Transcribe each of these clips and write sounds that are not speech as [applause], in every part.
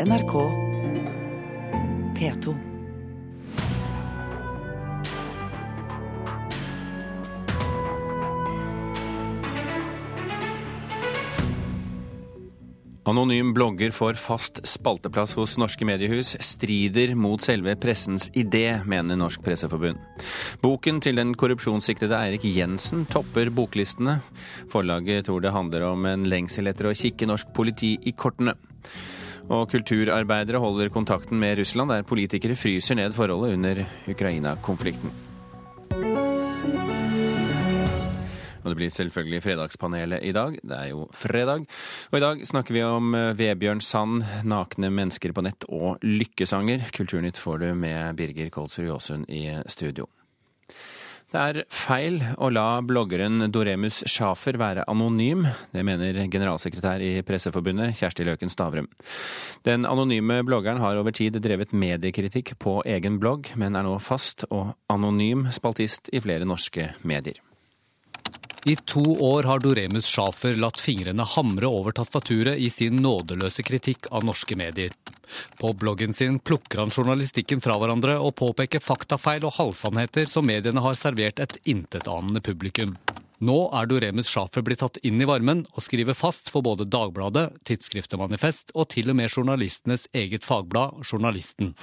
NRK P2. Anonym blogger får fast spalteplass hos norske mediehus, strider mot selve pressens idé, mener Norsk Presseforbund. Boken til den korrupsjonssiktede Eirik Jensen topper boklistene. Forlaget tror det handler om en lengsel etter å kikke norsk politi i kortene. Og kulturarbeidere holder kontakten med Russland, der politikere fryser ned forholdet under Ukraina-konflikten. Og det blir selvfølgelig Fredagspanelet i dag. Det er jo fredag. Og i dag snakker vi om eh, Vebjørn Sand, nakne mennesker på nett og lykkesanger. Kulturnytt får du med Birger Kolsrud Jåsund i studio. Det er feil å la bloggeren Doremus Schafer være anonym. Det mener generalsekretær i Presseforbundet, Kjersti Løken Stavrum. Den anonyme bloggeren har over tid drevet mediekritikk på egen blogg, men er nå fast og anonym spaltist i flere norske medier. I to år har Doremus Schafer latt fingrene hamre over tastaturet i sin nådeløse kritikk av norske medier. På bloggen sin plukker han journalistikken fra hverandre og påpeker faktafeil og halvsannheter som mediene har servert et intetanende publikum. Nå er Doremus Schafer blitt tatt inn i varmen og skriver fast for både Dagbladet, Tidsskriftet Manifest og til og med journalistenes eget fagblad, Journalisten.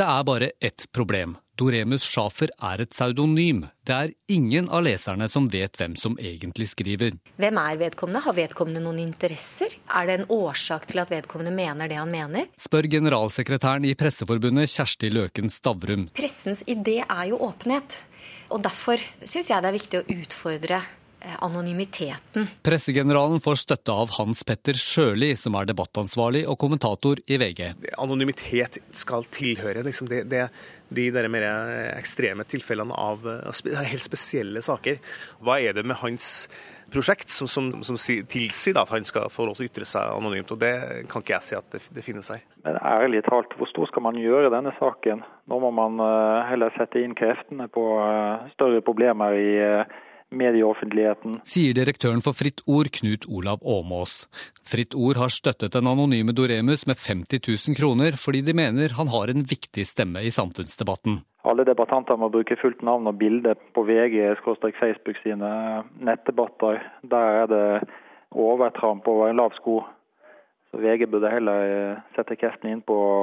Det er bare ett problem. Doremus Schafer er et pseudonym. Det er ingen av leserne som vet hvem som egentlig skriver. Hvem er vedkommende? Har vedkommende noen interesser? Er det en årsak til at vedkommende mener det han mener? Spør generalsekretæren i Presseforbundet Kjersti Løken Stavrum. Pressens idé er jo åpenhet. Og derfor syns jeg det er viktig å utfordre anonymiteten. Pressegeneralen får støtte av Hans Petter Sjøli, som er debattansvarlig og kommentator i VG. Anonymitet skal tilhøre liksom det, det, de der mer ekstreme tilfellene av helt spesielle saker. Hva er det med hans prosjekt som, som, som tilsier at han skal få lov til å ytre seg anonymt? og Det kan ikke jeg si at det, det finnes her. Men ærlig talt, hvor stor skal man gjøre denne saken? Nå må man eh, heller sette inn kreftene på eh, større problemer i medieoffentligheten. Sier direktøren for Fritt Ord, Knut Olav Åmås. Fritt Ord har støttet den anonyme Doremus med 50 000 kroner, fordi de mener han har en viktig stemme i samfunnsdebatten. Alle debattanter må bruke fullt navn og bilde på VG-Facebook sine nettdebatter. Der er det overtramp over en lav sko. Så VG burde heller eh, sette kreftene inn på å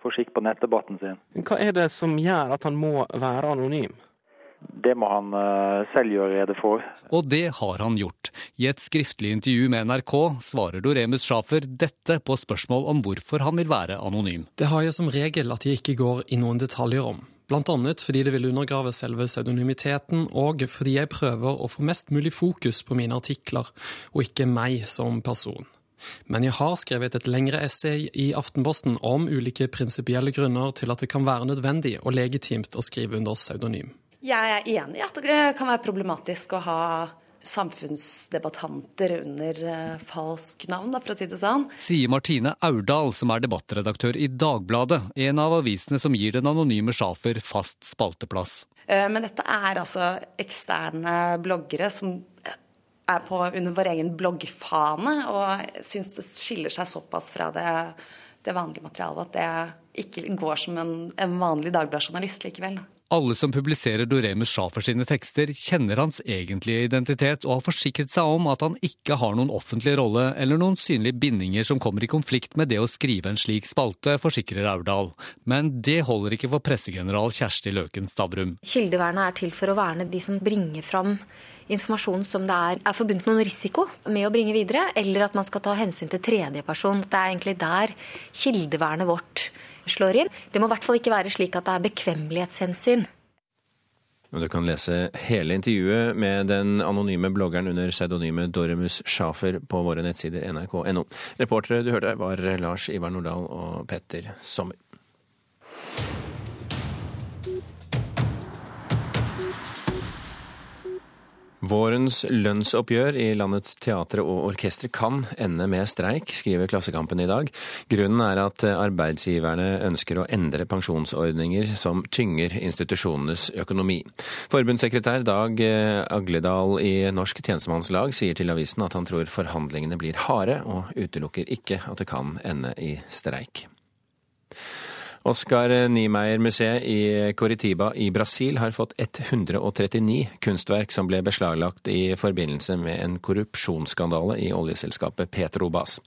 få skikk på nettdebatten sin. Hva er det som gjør at han må være anonym? Det må han eh, selv gjøre rede for. Og det har han gjort. I et skriftlig intervju med NRK svarer Doremus Schafer dette på spørsmål om hvorfor han vil være anonym. Det har jeg som regel at jeg ikke går i noen detaljer om. Blant annet fordi det vil undergrave selve pseudonymiteten, og fordi jeg prøver å få mest mulig fokus på mine artikler, og ikke meg som person. Men jeg har skrevet et lengre essay i Aftenposten om ulike prinsipielle grunner til at det kan være nødvendig og legitimt å skrive under pseudonym. Jeg er enig i at det kan være problematisk å ha samfunnsdebattanter under uh, falsk navn, for å si det sånn. Sier Martine Aurdal, som er debattredaktør i Dagbladet, en av avisene som gir den anonyme Schafer fast spalteplass. Uh, men dette er altså eksterne bloggere som er på, under vår egen bloggfane, og syns det skiller seg såpass fra det, det vanlige materialet at det ikke går som en, en vanlig Dagbladet-journalist likevel. Alle som publiserer Doremus Schafer sine tekster, kjenner hans egentlige identitet og har forsikret seg om at han ikke har noen offentlig rolle eller noen synlige bindinger som kommer i konflikt med det å skrive en slik spalte, forsikrer Aurdal. Men det holder ikke for pressegeneral Kjersti Løken Stavrum. Kildevernet er til for å verne de som bringer fram informasjon som det er, er forbundet noen risiko med å bringe videre, eller at man skal ta hensyn til tredjeperson. Det er egentlig der kildevernet vårt slår inn. Det må i hvert fall ikke være slik at det er bekvemmelighetshensyn. Du kan lese hele intervjuet med den anonyme bloggeren under pseudonymet Doremus Schafer på våre nettsider nrk.no. Reportere du hørte var Lars Ivar Nordahl og Petter Sommer. Vårens lønnsoppgjør i landets teatre og orkestre kan ende med streik, skriver Klassekampen i dag. Grunnen er at arbeidsgiverne ønsker å endre pensjonsordninger som tynger institusjonenes økonomi. Forbundssekretær Dag Agledal i Norsk tjenestemannslag sier til avisen at han tror forhandlingene blir harde, og utelukker ikke at det kan ende i streik. Oscar Niemeyer-museet i Coritiba i Brasil har fått 139 kunstverk som ble beslaglagt i forbindelse med en korrupsjonsskandale i oljeselskapet Petrobas.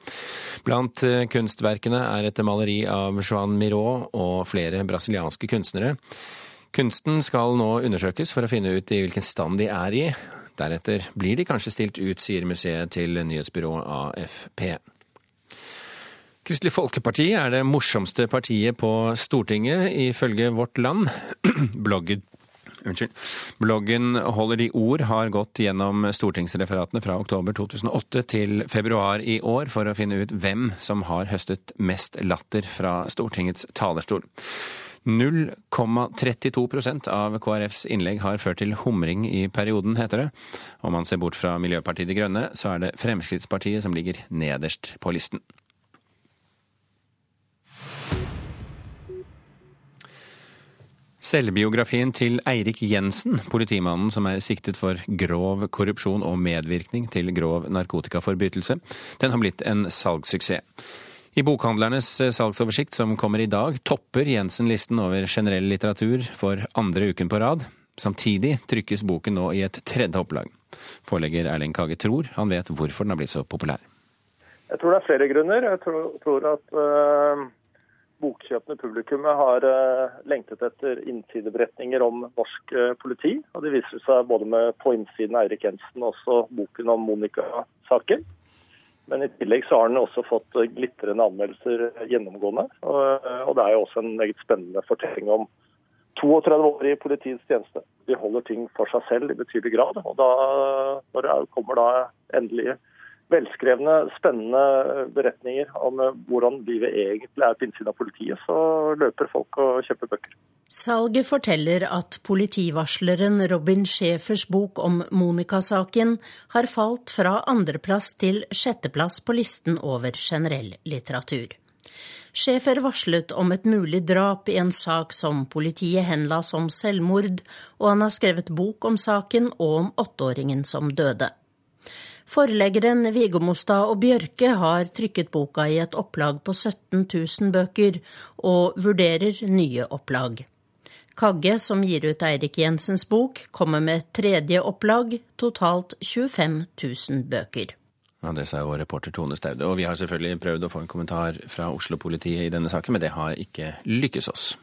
Blant eh, kunstverkene er et maleri av Joan Miró og flere brasilianske kunstnere. Kunsten skal nå undersøkes for å finne ut i hvilken stand de er i. Deretter blir de kanskje stilt ut, sier museet til nyhetsbyrået AFP. Kristelig Folkeparti er det morsomste partiet på Stortinget, ifølge Vårt Land. [clears throat] Bloggen Unnskyld. Bloggen Holder de ord har gått gjennom stortingsreferatene fra oktober 2008 til februar i år for å finne ut hvem som har høstet mest latter fra Stortingets talerstol. 0,32% av KrFs innlegg har ført til humring i perioden, heter det. Om man ser bort fra Miljøpartiet De Grønne, så er det Fremskrittspartiet som ligger nederst på listen. Selvbiografien til Eirik Jensen, politimannen som er siktet for grov korrupsjon og medvirkning til grov narkotikaforbrytelse, den har blitt en salgssuksess. I Bokhandlernes salgsoversikt som kommer i dag, topper Jensen listen over generell litteratur for andre uken på rad. Samtidig trykkes boken nå i et tredje opplag. Forlegger Erling Kage tror han vet hvorfor den har blitt så populær. Jeg tror det er flere grunner. Jeg tror, tror at uh bokkjøpende publikummet har uh, lengtet etter innsideberetninger om norsk uh, politi. og Det viser seg både med på innsiden av Eirik Jensen og også boken om Monica-saken. Men i tillegg så har den også fått uh, glitrende anmeldelser gjennomgående. Og, det er jo også en meget spennende fortelling om 32 år i politiets tjeneste. De holder ting for seg selv i betydelig grad. Og da, når det kommer da endelig velskrevne, spennende beretninger om eh, hvordan livet egentlig er på innsiden av politiet, så løper folk og kjøper bøker. Salget forteller at politivarsleren Robin Schæfers bok om Monica-saken har falt fra andreplass til sjetteplass på listen over generell litteratur. Schæfer varslet om et mulig drap i en sak som politiet henla som selvmord, og han har skrevet bok om saken og om åtteåringen som døde. Forleggeren Viggo Mostad og Bjørke har trykket boka i et opplag på 17 000 bøker, og vurderer nye opplag. Kagge, som gir ut Eirik Jensens bok, kommer med tredje opplag, totalt 25 000 bøker. Ja, Det sa vår reporter Tone Staude. Og vi har selvfølgelig prøvd å få en kommentar fra Oslo-politiet i denne saken, men det har ikke lykkes oss.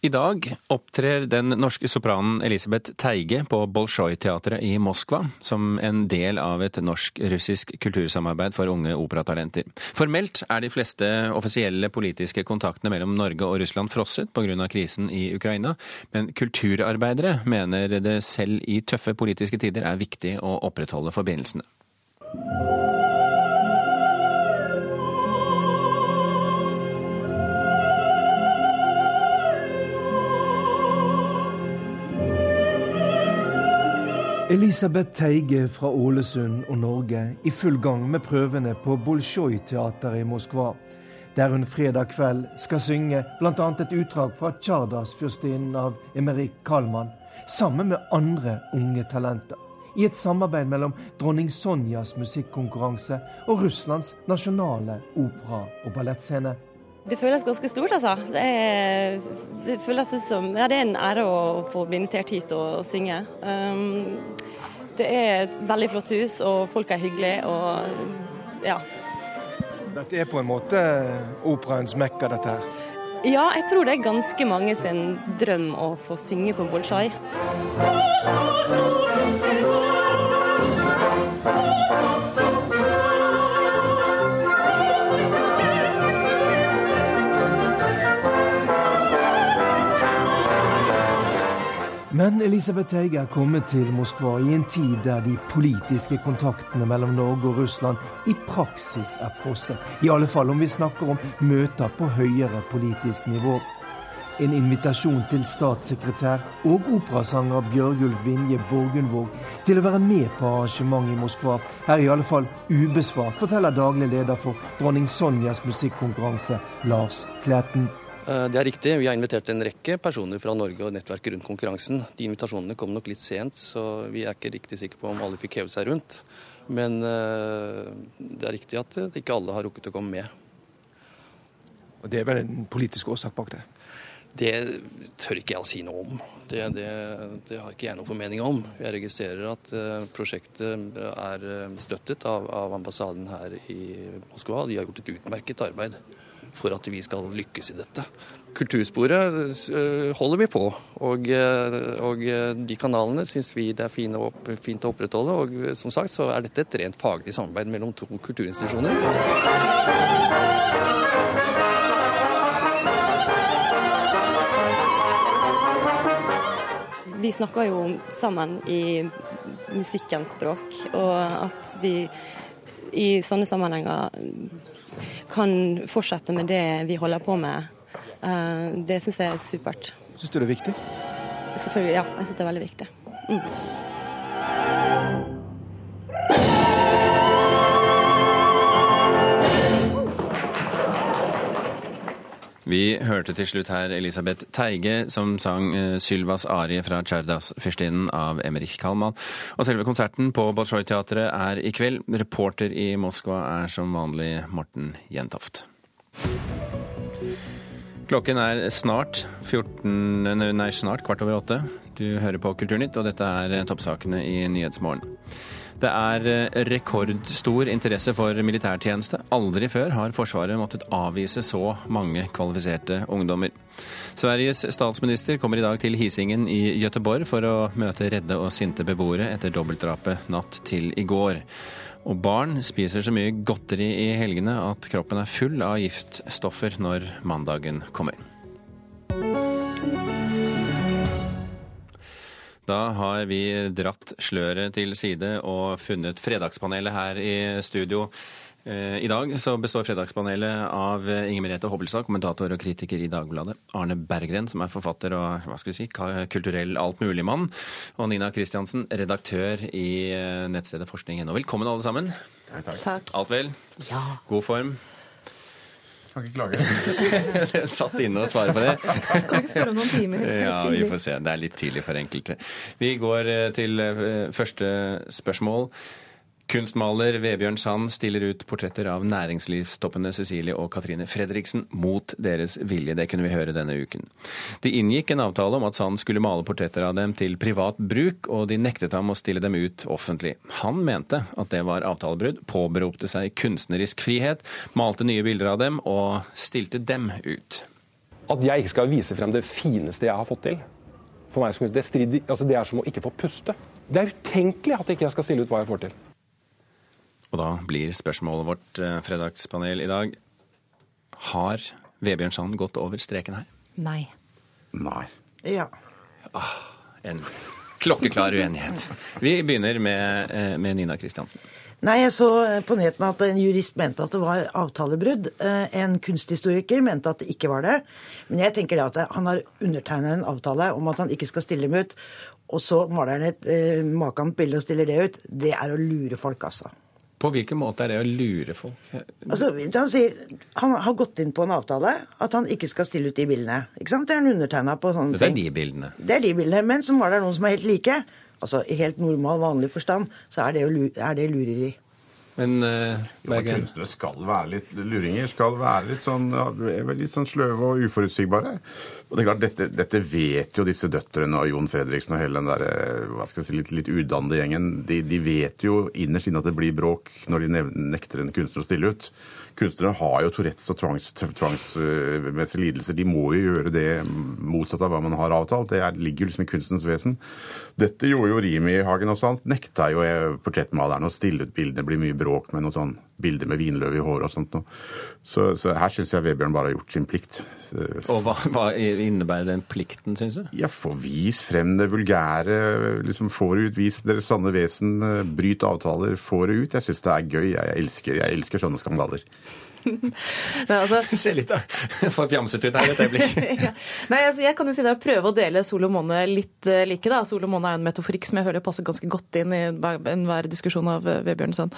I dag opptrer den norske sopranen Elisabeth Teige på Bolsjoj-teatret i Moskva som en del av et norsk-russisk kultursamarbeid for unge operatalenter. Formelt er de fleste offisielle politiske kontaktene mellom Norge og Russland frosset pga. krisen i Ukraina, men kulturarbeidere mener det selv i tøffe politiske tider er viktig å opprettholde forbindelsene. Elisabeth Teige fra Ålesund og Norge i full gang med prøvene på Bolsjoj-teateret i Moskva, der hun fredag kveld skal synge bl.a. et utdrag fra Tsjardas-fyrstinnen av Emerik Kalman, sammen med andre unge talenter. I et samarbeid mellom dronning Sonjas musikkonkurranse og Russlands nasjonale opera- og ballettscene. Det føles ganske stort, altså. Det, er, det føles som ja, det er en ære å få bli invitert hit og, synge. Um, det er et veldig flott hus, og folk er hyggelige, og ja. Dette er på en måte operaens mekka, dette her? Ja, jeg tror det er ganske mange sin drøm å få synge på Bolsjaj. Men Elisabeth Teige er kommet til Moskva i en tid der de politiske kontaktene mellom Norge og Russland i praksis er frosset. I alle fall om vi snakker om møter på høyere politisk nivå. en invitasjon til statssekretær og operasanger Bjørgulf Vinje Borgundvåg til å være med på arrangementet i Moskva, er i alle fall ubesvart, forteller daglig leder for dronning Sonjas musikkonkurranse, Lars Fleten. Eh, det er riktig. Vi har invitert en rekke personer fra Norge og nettverket rundt konkurransen. De invitasjonene kom nok litt sent, så vi er ikke riktig sikre på om alle fikk hevet seg rundt. Men eh, det er riktig at ikke alle har rukket å komme med. Og Det er vel en politisk årsak bak det? Det tør ikke jeg å si noe om. Det, det, det har ikke jeg noen formening om. Jeg registrerer at prosjektet er støttet av, av, ambassaden her i Moskva. De har gjort et utmerket arbeid for at vi skal lykkes i dette. Kultursporet uh, holder vi på, og, uh, og de kanalene syns vi det er fint å, fint å opprettholde. Og som sagt så er dette et rent faglig samarbeid mellom to kulturinstitusjoner. vi snakker jo sammen i musikkens språk, og at vi i sånne sammenhenger kan fortsette med det vi holder på med, eh, det syns jeg er supert. Syns du det er viktig? Selvfølgelig, ja. Jeg syns det er veldig viktig. Mm. Vi hørte til slutt her Elisabeth Teige som sang eh, Sylvas arie fra Tsjerdas-fyrstinnen av Emerich Kalman. Og selve konserten på Bolsjoj-teatret er i kveld. Reporter i Moskva er som vanlig Morten Jentoft. Klokken er snart 14, nei, snart kvart over åtte. Du hører på Kulturnytt, og dette er toppsakene i Nyhetsmorgen. Det er eh, rekordstor interesse for militærtjeneste. Aldri før har Forsvaret måttet avvise så mange kvalifiserte ungdommer. Sveriges statsminister kommer i dag til Hisingen i Gøteborg for å møte redde og sinte beboere etter dobbeltdrapet natt til i går. Og barn spiser så mye godteri i helgene at kroppen er full av giftstoffer når mandagen kommer. Da har vi dratt sløret til side og funnet Fredagspanelet her i studio. Eh, I dag så består Fredagspanelet av Inger Merete Hobbelstad, kommentator og kritiker i Dagbladet. Arne Berggren, som er forfatter og hva skal vi si, kulturell altmuligmann. Og Nina Kristiansen, redaktør i eh, nettstedet forskning.no. Velkommen alle sammen. Takk. Alt vel? Ja. God form? Kan ikke klage. [laughs] Satt inne og svare på det. Kan ikke spørre om noen timer. Ja, vi får se. Det er litt tidlig for enkelte. Vi går eh, til eh, første spørsmål. Kunstmaler Vebjørn Sand stiller ut portretter av næringslivstoppene Cecilie og Katrine Fredriksen mot deres vilje. Det kunne vi høre denne uken. De inngikk en avtale om at Sand skulle male portretter av dem til privat bruk, og de nektet ham å stille dem ut offentlig. Han mente at det var avtalebrudd, påberopte seg kunstnerisk frihet, malte nye bilder av dem og stilte dem ut. At jeg ikke skal vise frem det fineste jeg har fått til, for meg det, strider, altså det er som å ikke få puste. Det er utenkelig at jeg ikke skal stille ut hva jeg får til. Og da blir spørsmålet vårt, eh, fredagspanel i dag, har Vebjørn Sand gått over streken her? Nei. Nei. Ja. Ah, en klokkeklar uenighet. Vi begynner med, eh, med Nina Kristiansen. Nei, Jeg så på nyhetene at en jurist mente at det var avtalebrudd. Eh, en kunsthistoriker mente at det ikke var det. Men jeg tenker det at han har undertegnet en avtale om at han ikke skal stille dem ut, og så maler han et eh, makant bilde og stiller det ut. Det er å lure folk, altså. På hvilken måte er det å lure folk? Altså, han sier han har gått inn på en avtale at han ikke skal stille ut de bildene. Ikke sant? Det er han undertegna på sånne det er ting. de bildene. Det er de bildene. Men så var det noen som er helt like. Altså i helt normal, vanlig forstand, så er det, er det lureri. Men uh, Jo, Kunstnere skal være litt luringer. Skal være litt sånn, litt sånn sløve og uforutsigbare. Og det er klart, dette, dette vet jo disse døtrene og Jon Fredriksen og hele den der, eh, hva skal jeg si, litt, litt udannede gjengen. De, de vet jo innerst inne at det blir bråk når de nekter en kunstner å stille ut. Kunstnere har jo Tourettes og tvangs, tvangsmessige lidelser. De må jo gjøre det motsatt av hva man har avtalt. Det er, ligger jo liksom i kunstens vesen. Dette gjorde jo Rimi Hagen også. Han nekta jo eh, portrettmaleren å stille ut bildene. Det blir mye bråk med noe sånn bilder med vinløv i håret og sånt noe. Så, så her syns jeg Vebjørn bare har gjort sin plikt. Og hva, hva innebærer den plikten, syns du? Ja, få vis frem det vulgære. liksom Få det ut. Vis deres sanne vesen. eh, Bryt avtaler. Få det ut. Jeg syns det er gøy. Jeg elsker, jeg elsker sånne skandaler. Nei, altså, Se litt, da. [laughs] Fjamset ut her et øyeblikk. [laughs] Nei, altså, jeg kan jo si det å prøve å dele Sol og måne litt uh, like. da. Sol og måne er en metaforikk som jeg føler passer ganske godt inn i enhver diskusjon av uh, Vebjørnsen.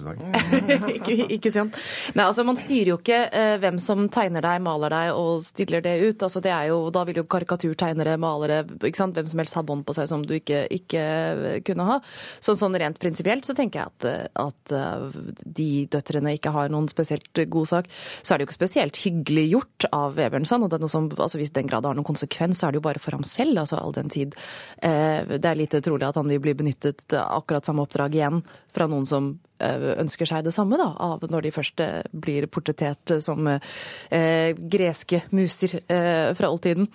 I dag. [laughs] ikke, ikke sant? Nei, altså Man styrer jo ikke uh, hvem som tegner deg, maler deg og stiller det ut. altså det er jo, Da vil jo karikaturtegnere, malere, ikke sant? hvem som helst ha bånd på seg som du ikke, ikke kunne ha. Så sånn rent prinsipielt så tenker jeg at, eh, at eh, de døtrene ikke har noen spesielt god sak. Så er det jo ikke spesielt hyggelig gjort av Vebjørnson. og det er noe som, altså Hvis den grad har noen konsekvens, så er det jo bare for ham selv. altså all den tid. Eh, det er lite trolig at han vil bli benyttet akkurat samme oppdrag igjen fra noen som ønsker seg det samme, da, av når de først eh, blir portrettert som eh, greske muser eh, fra oldtiden.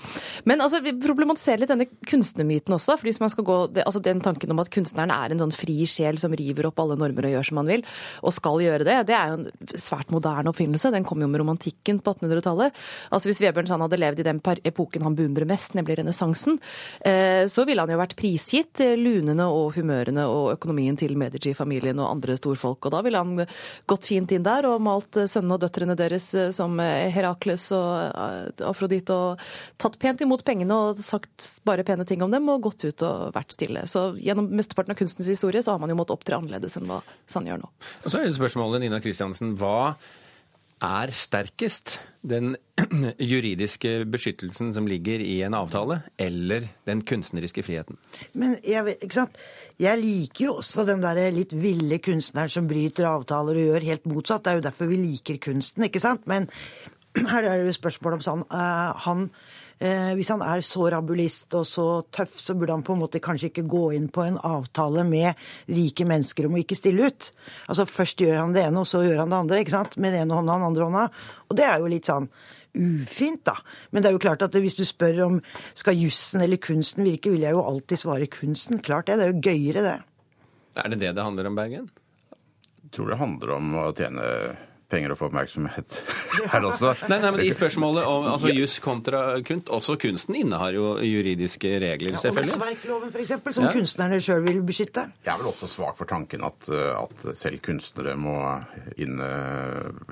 Men altså, vi problematiserer litt denne kunstnermyten også. fordi hvis man skal gå, det, altså Den tanken om at kunstneren er en sånn fri sjel som river opp alle normer og gjør som han vil, og skal gjøre det, det er jo en svært moderne oppfinnelse. Den kom jo med romantikken på 1800-tallet. Altså Hvis Vebjørnson hadde levd i den epoken han beundrer mest, nemlig renessansen, eh, så ville han jo vært prisgitt lunene og humørene og økonomien til Medici-familien og andre storfolk. Og da ville han gått fint inn der og malt sønnene og døtrene deres eh, som Herakles og Afrodite og tatt pent imot pengene og sagt bare pene ting om dem og gått ut og vært stille. Så gjennom mesteparten av kunstens historie så har man jo måttet opptre annerledes enn hva Sand gjør nå. Og så er spørsmålet, Nina Kristiansen, hva er sterkest? Den [clears throat] juridiske beskyttelsen som ligger i en avtale, eller den kunstneriske friheten? Men jeg, jeg liker jo også den der litt ville kunstneren som bryter avtaler og gjør helt motsatt. Det er jo derfor vi liker kunsten, ikke sant? Men [clears throat] her er det jo spørsmål om sånn uh, han eh, Hvis han er så rabulist og så tøff, så burde han på en måte kanskje ikke gå inn på en avtale med rike mennesker om å ikke stille ut. Altså Først gjør han det ene, og så gjør han det andre. ikke sant? Med den ene hånda og den andre hånda. Og det er jo litt sånn ufint, da. Men det er jo klart at hvis du spør om skal jussen eller kunsten virke, vil jeg jo alltid svare kunsten. Klart det. Det er jo gøyere, det. Er det det det handler om, Bergen? Jeg tror det handler om å tjene penger og få oppmerksomhet [laughs] her også. Nei, nei, men I spørsmålet om altså, juss kontra kunst, også kunsten innehar jo juridiske regler, selvfølgelig. Ja, selvfølgelig. Åndsverkloven, f.eks., som Ja. kunstnerne sjøl vil beskytte. Jeg er vel også svak for tanken at, at selv kunstnere må inn,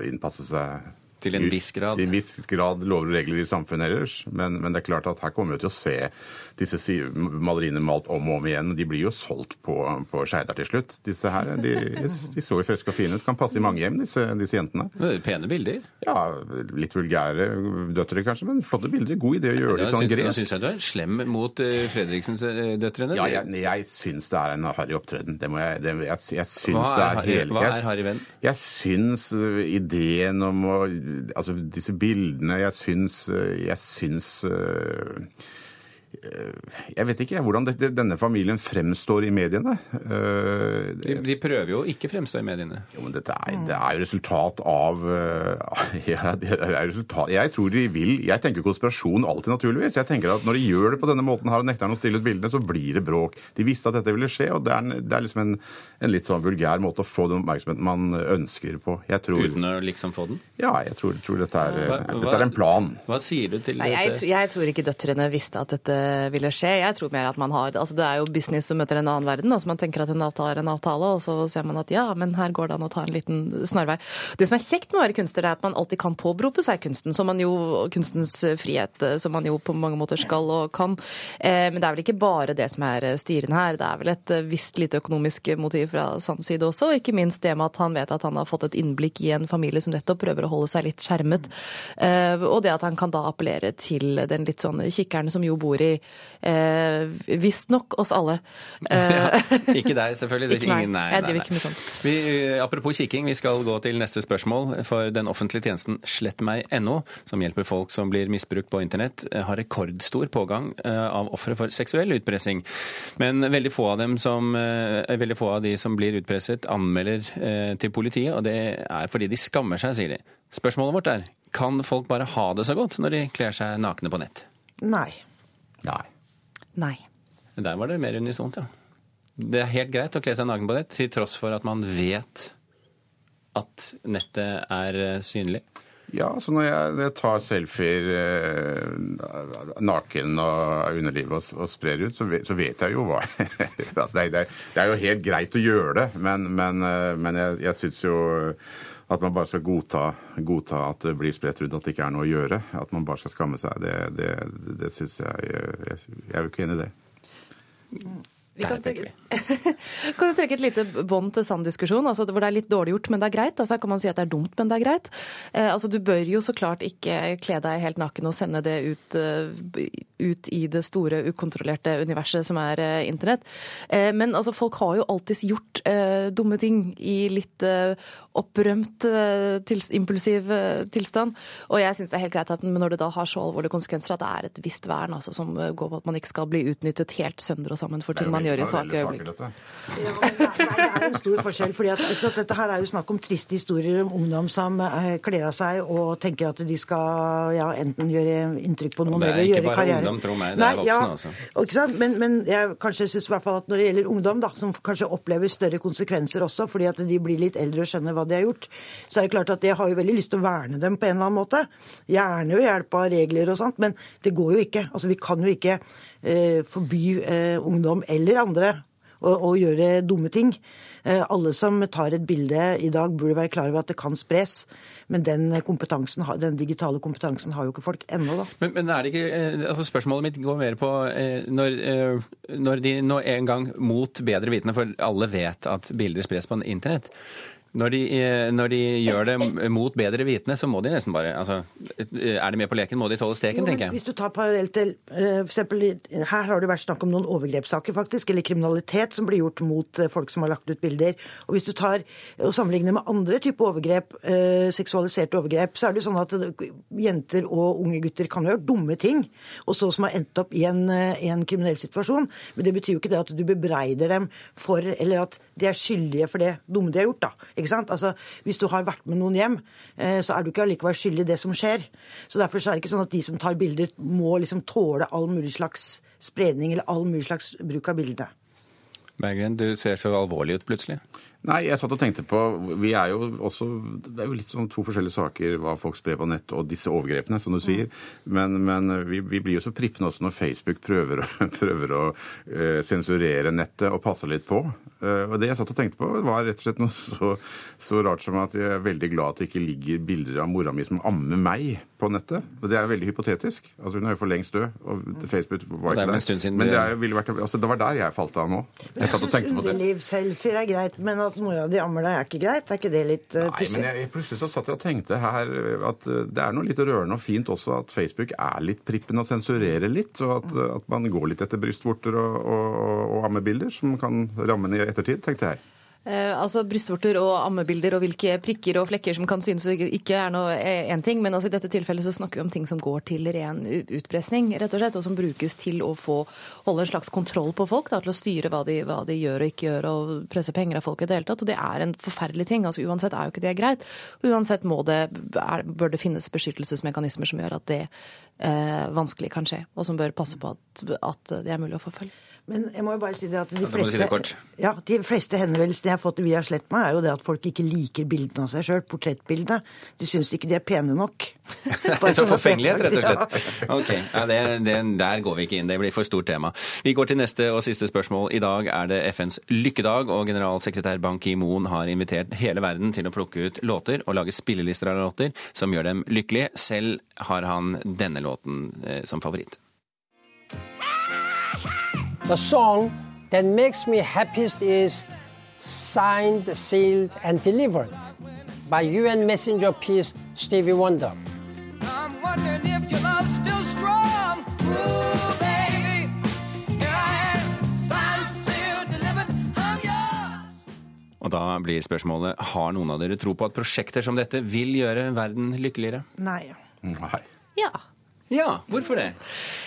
innpasse seg Til en viss grad. Til en viss grad lover og regler i samfunnet ellers. Men, men det er klart at her kommer vi til å se disse maleriene malt om og om igjen. De blir jo solgt på, på Skeidar til slutt. Disse her, de, de så jo friske og fine ut. Kan passe i mange hjem, disse, disse jentene. Pene bilder. Ja, litt vulgære døtre kanskje, men flotte bilder. God idé å gjøre det sånn gresk. syns jeg du er slem mot uh, Fredriksens-døtrene. Ja, jeg, jeg syns det er en harry opptreden. Det må jeg, det, jeg, jeg syns Hva er det er er jeg- harry venn? Jeg syns uh, ideen om å Altså disse bildene Jeg syns Jeg syns Jeg vet ikke hvordan dette, denne familien fremstår i mediene. Uh, De, de prøver jo å ikke fremstå i mediene. jo, men dette er, det er jo resultat av uh, [laughs] ja, det er resultat, Jeg tror de vil Jeg tenker konspirasjon alltid, naturligvis. Jeg tenker at Når de gjør det på denne måten her og nekter å stille ut bildene, så blir det bråk. De visste at dette ville skje, og det er, en, det er liksom en, en litt sånn vulgær måte å få den oppmerksomheten man ønsker på. Jeg tror, Uten å liksom få den. ja, jeg tror, tror dette, er, Hva- dette er en plan. Hva sier du til Nei, jeg, dette? tr- jeg tror ikke døtrene visste at dette ville skje. Jeg tror mer at man har, altså Det er jo business som møter en annen verden. altså Man tenker at en avtale er en avtale, og så ser man at ja, men her går det an å ta en liten snarvei. Det som er kjekt med å være kunstner, er at man alltid kan påberope seg kunsten, som man jo, kunstens frihet, eh, som man jo på mange måter skal og kan. Eh, Men det er vel ikke bare det som er eh, styrende her. Det er vel et eh, visst lite økonomisk motiv fra Sands side også, og ikke minst det med at han vet at han har fått et innblikk i en familie som nettopp prøver å holde seg litt skjermet. Eh, Og det at han kan da appellere til den litt sånn kikkeren som jo bor i eh, visstnok oss alle. [laughs] ja, Ikke deg, selvfølgelig. Det er Ikke meg. ingen- nei, Jeg driver nei. ikke med sånt. Vi, eh, apropos kikking, vi skal gå til neste spørsmål. For den offentlige tjenesten slettmeg.no, som hjelper folk som blir misbrukt på internett, eh, har rekordstor pågang eh, av ofre for seksuell utpressing. Men veldig få av dem som, eh, veldig få av de som blir utpresset, anmelder eh, til politiet, og det er fordi de skammer seg, sier de. Spørsmålet vårt er kan folk bare ha det så godt når de kler seg nakne på nett? Nei. Nei. Nei. Der var det mer unisont, ja. Det er helt greit å kle seg naken på nett, til tross for at man vet at nettet er eh, synlig. Ja, så når jeg, når jeg tar selfier eh, naken og underlivet og, og sprer ut, så vet, så vet jeg jo hva [laughs] altså, det, er, det er- er jo helt greit å gjøre det, men, men, eh, men jeg, jeg syns jo at man bare skal godta, godta, at det blir spredt rundt at det ikke er noe å gjøre. At man bare skal skamme seg. Det, det, det syns jeg, jeg Jeg er jo ikke enig i det. Vi kan trekke, [laughs] kan du trekke et lite bånd til sann diskusjon, altså hvor det er litt dårlig gjort, men det er greit? Altså kan man si at det er dumt, men det er greit. Eh, altså Du bør jo så klart ikke kle deg helt naken og sende det ut, uh, ut i det store, ukontrollerte universet som er uh, internett. Eh, men altså folk har jo alltids gjort uh, dumme ting i litt opprømt, til, impulsiv tilstand. Og jeg syns det er helt greit at når det da har så alvorlige konsekvenser at det er et visst vern altså, som går på at man ikke skal bli utnyttet helt sønder og sammen for ting man gjør i svake øyeblikk. Det, er, en stor forskjell. fordi at, Dette her er jo snakk om triste historier om ungdom som eh, kler av seg og tenker at de skal ja, enten gjøre inntrykk på noen eller gjøre karriere. Det er ikke bare ungdom, tro meg. Det er voksne, ja, altså. Ikke sant? Men, men jeg kanskje synes i hvert fall at når det gjelder ungdom, da, som kanskje opplever større konsekvenser også fordi at de blir litt eldre og skjønner hva de har gjort, så er det klart at jeg har jo veldig lyst til å verne dem på en eller annen måte. Gjerne ved hjelp av regler og sånt, men det går jo ikke. Altså, Vi kan jo ikke eh, forby eh, ungdom eller andre å, å gjøre dumme ting. Eh, alle som tar et bilde i dag, burde være klar over at det kan spres. Men den, den digitale kompetansen har jo ikke folk ennå, da. Men, men, er det ikke, eh, altså Spørsmålet mitt går mer på eh, når, når de nå en gang mot bedre vitende, for alle vet at bilder spres på internett. Når de, eh, når de, gjør det mot bedre vitende, så må de nesten bare altså, Er de med på leken, må de tåle steken, jo, tenker jeg. Hvis du tar parallelt til f.eks. for eksempel, Her har det vært snakk om noen overgrepssaker, faktisk, eller kriminalitet som blir gjort mot folk som har lagt ut bilder. Og Hvis du tar og sammenligner med andre typer overgrep, seksualiserte overgrep, så er det sånn at jenter og unge gutter kan gjøre dumme ting, og så som har endt opp i en, en kriminell situasjon. Men det betyr jo ikke det at du bebreider dem for, eller at de er skyldige for det dumme de har gjort. da. Ikke ikke sant? Altså, Hvis du har vært med noen hjem, eh, så er du ikke allikevel skyldig i det som skjer. Så Derfor så er det ikke sånn at de som tar bilder, må liksom tåle all mulig slags spredning eller all mulig slags bruk av bildene. Berggren, du ser så alvorlig ut plutselig. Nei, jeg satt og tenkte på Vi er jo også Det er jo litt sånn to forskjellige saker hva folk sprer på nett og disse overgrepene, som du sier. Men, men vi, vi, blir jo så prippende også når Facebook prøver, [laughs] prøver å uh, sensurere nettet og passe litt på. Uh, og det jeg satt og tenkte på, var rett og slett noe [laughs] så, så, rart som at jeg er veldig glad at det ikke ligger bilder av mora mi som ammer meg på nettet. Og det er veldig hypotetisk. Altså Hun er jo for lengst død, og Facebook var ikke der. Men det, vært, altså, det var der jeg falt av nå. Jeg satt og tenkte på det. Underlivsselfier er greit, men at mora di ammer deg, er ikke greit? Er ikke det litt uh, Nei, men jeg, plutselig så satt jeg og tenkte her at uh, det er noe litt rørende og fint også at Facebook er litt prippen og sensurerer litt, og at, uh, at man går litt etter brystvorter og, og, og ammebilder som kan ramme i ettertid, tenkte jeg. Eh, altså Brystvorter og ammebilder og hvilke prikker og flekker som kan synes ikke er noe én eh, ting, men altså i dette tilfellet så snakker vi om ting som går til ren utpressing, rett og slett, og som brukes til å få holde en slags kontroll på folk, da, til å styre hva de, hva de, gjør og ikke gjør, og presse penger av folk i det hele tatt. Og det er en forferdelig ting. altså Uansett er jo ikke det greit. Uansett det, er, bør det finnes beskyttelsesmekanismer som gjør at det eh, vanskelig kan skje, og som bør passe på at, at det er mulig å forfølge. Men jeg må jo bare si det at de fleste, ja, de fleste henvendelsene jeg har fått via Slettmeg, er jo det at folk ikke liker bildene av seg sjøl, portrettbildene. De syns ikke de er pene nok. [laughs] Så forfengelighet, rett og slett. Ok, ja, det, det, Der går vi ikke inn, det blir for stort tema. Vi går til neste og siste spørsmål. I dag er det FNs lykkedag, og generalsekretær Ban Ki-moon har invitert hele verden til å plukke ut låter og lage spillelister av låter som gjør dem lykkelige. Selv har han denne låten eh, som favoritt. The song that makes me happiest is Signed, Sealed and Delivered by UN Messenger of Peace Stevie Wonder. Og da blir spørsmålet har noen av dere tro på at prosjekter som dette vil gjøre verden lykkeligere? Nei. Nei. Ja. Ja, hvorfor det?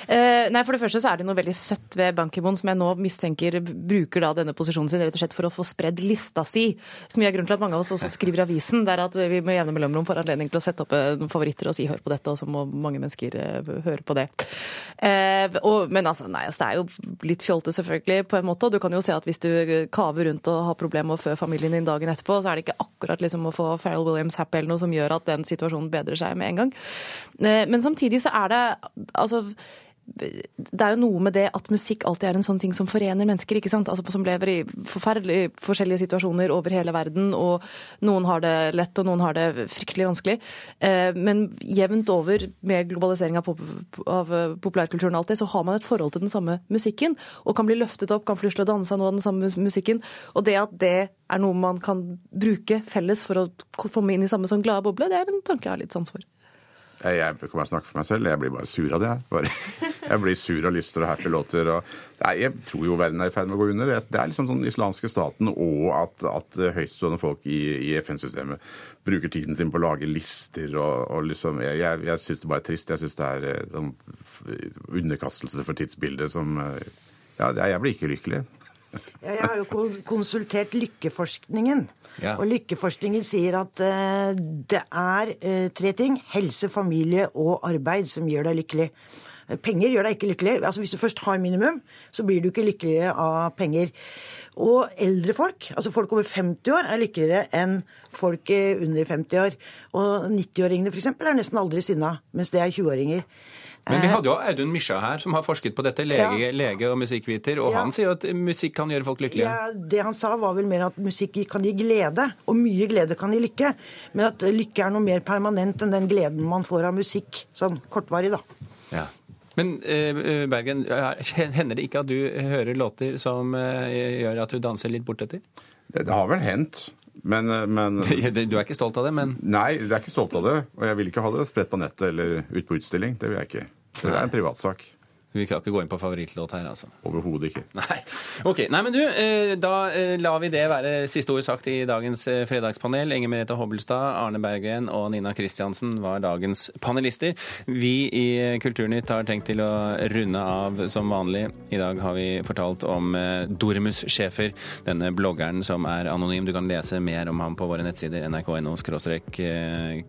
Uh, nei, For det første så er det noe veldig søtt ved Ban Ki-moon, som jeg nå mistenker bruker da denne posisjonen sin rett og slett for å få spredd lista si. Som gjør grunn til at mange av oss også skriver avisen. Det er at vi med jevne mellomrom får anledning til å sette opp eh, noen favoritter og si 'hør på dette', og så må mange mennesker uh, høre på det. Uh, og, men altså, nei, altså, det er jo litt fjolte selvfølgelig, på en måte. Og du kan jo se at hvis du kaver rundt og har problemer med å fø familien din dagen etterpå, så er det ikke akkurat liksom å få Farrell Williams happy eller noe som gjør at den situasjonen bedrer seg med en gang. men samtidig så er det altså det er jo noe med det at musikk alltid er en sånn ting som forener mennesker, ikke sant? Altså, som lever i forferdelig forskjellige situasjoner over hele verden, og noen har det lett, og noen har det fryktelig vanskelig. Eh, men jevnt over med globalisering av, pop av populærkulturen og alt det, så har man et forhold til den samme musikken, og kan bli løftet opp, kan til å danse av noe av den samme musikken. Og det at det er noe man kan bruke felles for å komme inn i samme sånn glade boble, det er en tanke jeg har litt sans for. Jeg, jeg kan bare snakke for meg selv. Jeg blir bare sur av det. Jeg, bare, [laughs] jeg blir sur av lyster og happy låter. Og jeg tror jo verden er i ferd med å gå under. Det er liksom sånn islamske staten og at, at høytstående folk i, i FN-systemet bruker tiden sin på å lage lister og, og liksom Jeg, jeg, jeg syns det bare er trist. Jeg syns det er eh, sånn underkastelse for tidsbildet som eh, Ja, jeg blir ikke lykkelig. Ja, jeg har jo konsultert Lykkeforskningen. Ja. Og Lykkeforskningen sier at uh, det er uh, tre ting. Helse, familie og arbeid som gjør deg lykkelig. Penger gjør deg ikke lykkelig. Altså Hvis du først har minimum, så blir du ikke lykkelig av penger. Og eldre folk, altså folk over 50 år, er lykkeligere enn folk under 50 år. Og 90-åringene f.eks. er nesten aldri sinna, mens det er 20-åringer. Men vi hadde jo Audun Mysja her, som har forsket på dette, lege, ja. lege og musikkviter, og ja. han sier jo at musikk kan gjøre folk lykkelige. Ja, Det han sa, var vel mer at musikk kan gi glede, og mye glede kan gi lykke. Men at lykke er noe mer permanent enn den gleden man får av musikk, sånn kortvarig, da. Ja. Men eh, Bergen, hender det ikke at du hører låter som eh, gjør at du danser litt bortetter? Det, det har vel hendt. Men, eh, men, [laughs] Du er ikke stolt av det, men Nei, jeg er ikke stolt av det. Og jeg vil ikke ha det spredt på nettet eller ut på utstilling. Det vil jeg ikke. Det er en privatsak. Vi kan ikke gå inn på favorittlåt her, altså? Overhodet ikke. Nei. Ok, Nei, men du, eh, da eh, lar vi det være siste ord sagt i dagens eh, fredagspanel. Inger Merete Hobbelstad, Arne Berggren og Nina Kristiansen var dagens panelister. Vi i Kulturnytt har tenkt til å runde av som vanlig. I dag har vi fortalt om Dormus Schæfer, denne bloggeren som er anonym. Du kan lese mer om ham på våre nettsider nrk.no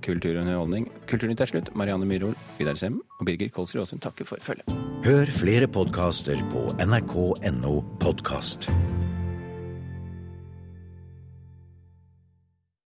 kulturunderholdning. Kulturnytt er slutt. Marianne Myrhol, Vidar Sem og Birger Kolsrud Aasund takker for følget. Hør flere podkaster på nrk.no podkast.